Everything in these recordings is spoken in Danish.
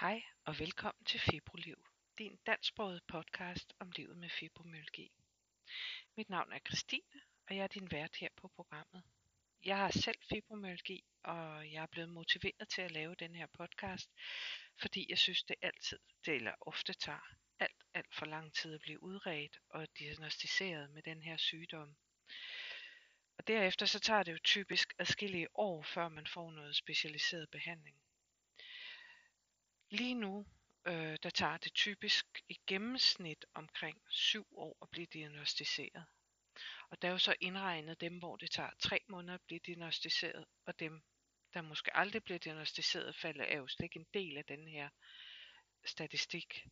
Hej og velkommen til Fibroliv, din dansksprogede podcast om livet med fibromyalgi. Mit navn er Christine, og jeg er din vært her på programmet. Jeg har selv fibromyalgi, og jeg er blevet motiveret til at lave den her podcast, fordi jeg synes, det altid, det eller ofte tager alt, alt for lang tid at blive udredt og diagnostiseret med den her sygdom. Og derefter så tager det jo typisk adskillige år, før man får noget specialiseret behandling. Lige nu, øh, der tager det typisk i gennemsnit omkring syv år at blive diagnostiseret. Og der er jo så indregnet dem, hvor det tager tre måneder at blive diagnostiseret, og dem, der måske aldrig bliver diagnostiseret, falder er jo slet ikke en del af den her statistik.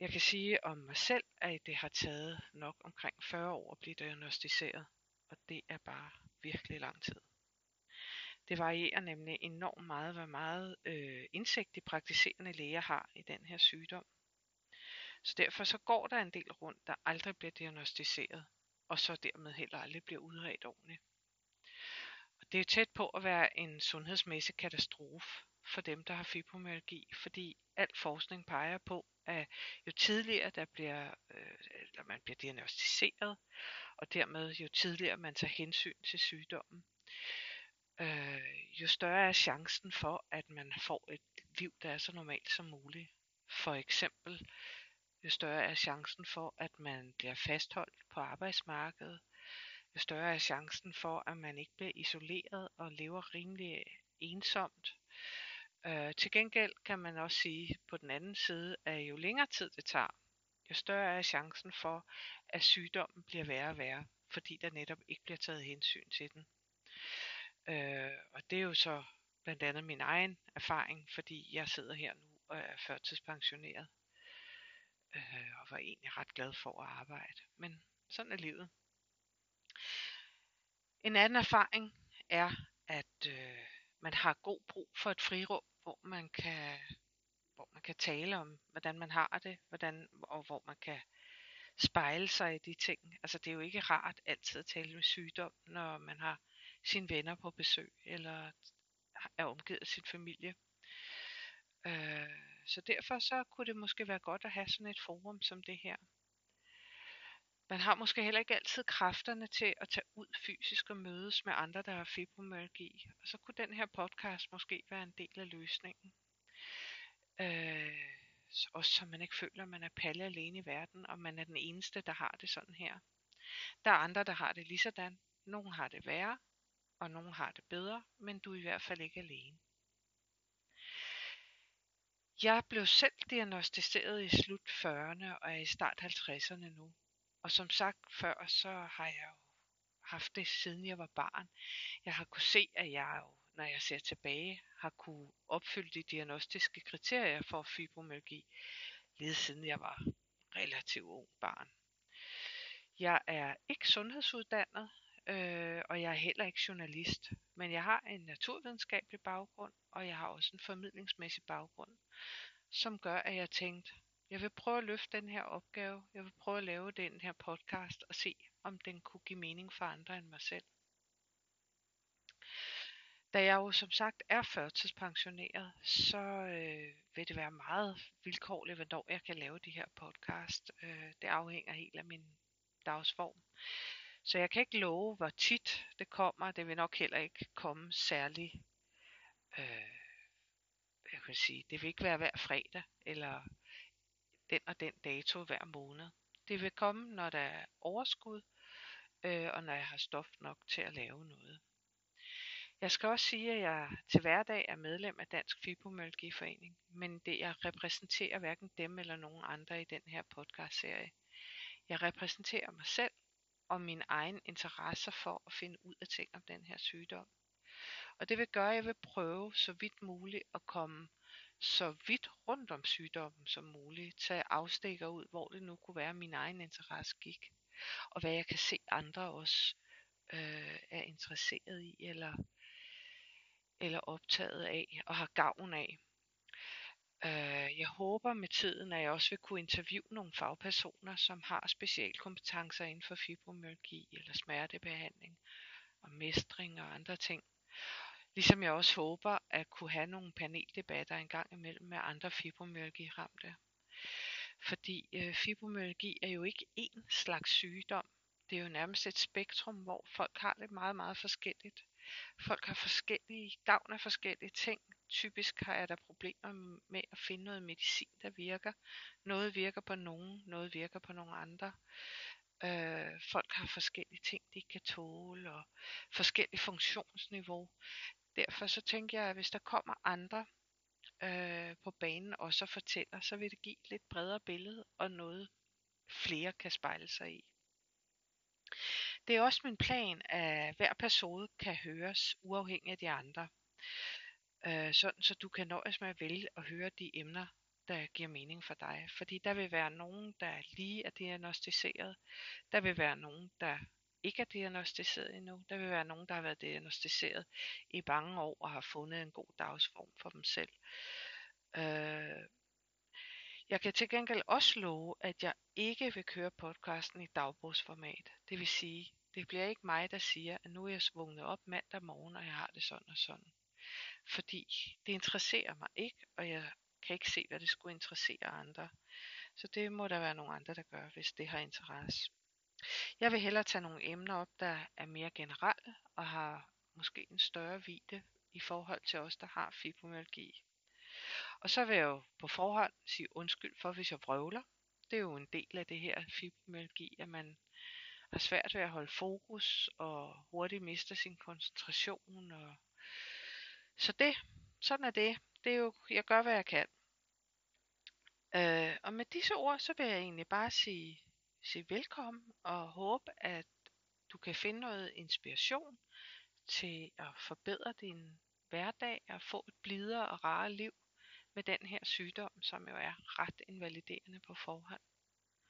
Jeg kan sige om mig selv, at det har taget nok omkring 40 år at blive diagnostiseret, og det er bare virkelig lang tid. Det varierer nemlig enormt meget, hvor meget øh, indsigt de praktiserende læger har i den her sygdom. Så derfor så går der en del rundt, der aldrig bliver diagnostiseret, og så dermed heller aldrig bliver udredt ordentligt. Og det er tæt på at være en sundhedsmæssig katastrofe for dem, der har fibromyalgi, fordi al forskning peger på, at jo tidligere der bliver, øh, eller man bliver diagnostiseret, og dermed jo tidligere man tager hensyn til sygdommen, øh, jo større er chancen for, at man får et liv, der er så normalt som muligt. For eksempel, jo større er chancen for, at man bliver fastholdt på arbejdsmarkedet, jo større er chancen for, at man ikke bliver isoleret og lever rimelig ensomt. Øh, til gengæld kan man også sige på den anden side, at jo længere tid det tager, jo større er chancen for, at sygdommen bliver værre og værre, fordi der netop ikke bliver taget hensyn til den. Øh, og det er jo så blandt andet min egen erfaring, fordi jeg sidder her nu og er førtidspensioneret. Øh, og var egentlig ret glad for at arbejde. Men sådan er livet. En anden erfaring er, at øh, man har god brug for et frirum, hvor man kan hvor man kan tale om, hvordan man har det, hvordan, og hvor man kan spejle sig i de ting. Altså det er jo ikke rart altid at tale med sygdom, når man har sine venner på besøg, eller er omgivet af sin familie. Øh, så derfor så kunne det måske være godt at have sådan et forum som det her. Man har måske heller ikke altid kræfterne til at tage ud fysisk og mødes med andre, der har fibromyalgi. Og så kunne den her podcast måske være en del af løsningen. Øh, også så man ikke føler, at man er palle alene i verden, og man er den eneste, der har det sådan her. Der er andre, der har det lige sådan. Nogle har det værre, og nogle har det bedre, men du er i hvert fald ikke alene. Jeg blev selv diagnostiseret i slut 40'erne og er i start 50'erne nu. Og som sagt før, så har jeg jo haft det siden jeg var barn. Jeg har kunne se, at jeg jo, når jeg ser tilbage, har kunne opfylde de diagnostiske kriterier for fibromyalgi, lige siden jeg var relativt ung barn. Jeg er ikke sundhedsuddannet, øh, og jeg er heller ikke journalist, men jeg har en naturvidenskabelig baggrund, og jeg har også en formidlingsmæssig baggrund, som gør, at jeg tænkte, jeg vil prøve at løfte den her opgave, jeg vil prøve at lave den her podcast og se, om den kunne give mening for andre end mig selv. Da jeg jo som sagt er førtidspensioneret, så øh, vil det være meget vilkårligt, hvornår jeg kan lave de her podcast. Øh, det afhænger helt af min dagsform. Så jeg kan ikke love, hvor tit det kommer. Det vil nok heller ikke komme særlig, øh, jeg kan sige, det vil ikke være hver fredag, eller den og den dato hver måned. Det vil komme, når der er overskud, øh, og når jeg har stof nok til at lave noget. Jeg skal også sige, at jeg til hverdag er medlem af Dansk Fibromyalgiforening, men det jeg repræsenterer hverken dem eller nogen andre i den her podcast-serie. Jeg repræsenterer mig selv og min egen interesse for at finde ud af ting om den her sygdom. Og det vil gøre, at jeg vil prøve så vidt muligt at komme så vidt rundt om sygdommen som muligt. Tage afstikker ud, hvor det nu kunne være, at min egen interesse gik. Og hvad jeg kan se andre også øh, er interesseret i, eller, eller optaget af, og har gavn af. Øh, jeg håber med tiden, at jeg også vil kunne interviewe nogle fagpersoner, som har specialkompetencer inden for fibromyalgi eller smertebehandling og mestring og andre ting. Ligesom jeg også håber at kunne have nogle paneldebatter en gang imellem med andre fibromyalgi-ramte. Fordi øh, fibromyalgi er jo ikke én slags sygdom. Det er jo nærmest et spektrum, hvor folk har det meget, meget forskelligt. Folk har forskellige gavn af forskellige ting. Typisk har jeg der problemer med at finde noget medicin, der virker. Noget virker på nogen, noget virker på nogle andre. Øh, folk har forskellige ting, de kan tåle, og forskellige funktionsniveau. Derfor så tænker jeg, at hvis der kommer andre øh, på banen og så fortæller, så vil det give et lidt bredere billede og noget flere kan spejle sig i. Det er også min plan, at hver episode kan høres uafhængigt af de andre. Øh, sådan så du kan nøjes med at vælge at høre de emner, der giver mening for dig. Fordi der vil være nogen, der lige er diagnostiseret. Der vil være nogen, der ikke er diagnostiseret endnu. Der vil være nogen, der har været diagnostiseret i mange år og har fundet en god dagsform for dem selv. Øh, jeg kan til gengæld også love, at jeg ikke vil køre podcasten i dagbogsformat. Det vil sige, det bliver ikke mig, der siger, at nu er jeg svunget op mandag morgen, og jeg har det sådan og sådan. Fordi det interesserer mig ikke, og jeg kan ikke se, hvad det skulle interessere andre. Så det må der være nogle andre, der gør, hvis det har interesse. Jeg vil hellere tage nogle emner op, der er mere generelle og har måske en større vide i forhold til os, der har fibromyalgi. Og så vil jeg jo på forhånd sige undskyld for, hvis jeg vrøvler. Det er jo en del af det her fibromyalgi, at man har svært ved at holde fokus og hurtigt mister sin koncentration. Og... Så det, sådan er det. Det er jo, jeg gør, hvad jeg kan. Øh, og med disse ord, så vil jeg egentlig bare sige, sige velkommen og håbe, at du kan finde noget inspiration til at forbedre din hverdag og få et blidere og rarere liv med den her sygdom, som jo er ret invaliderende på forhånd.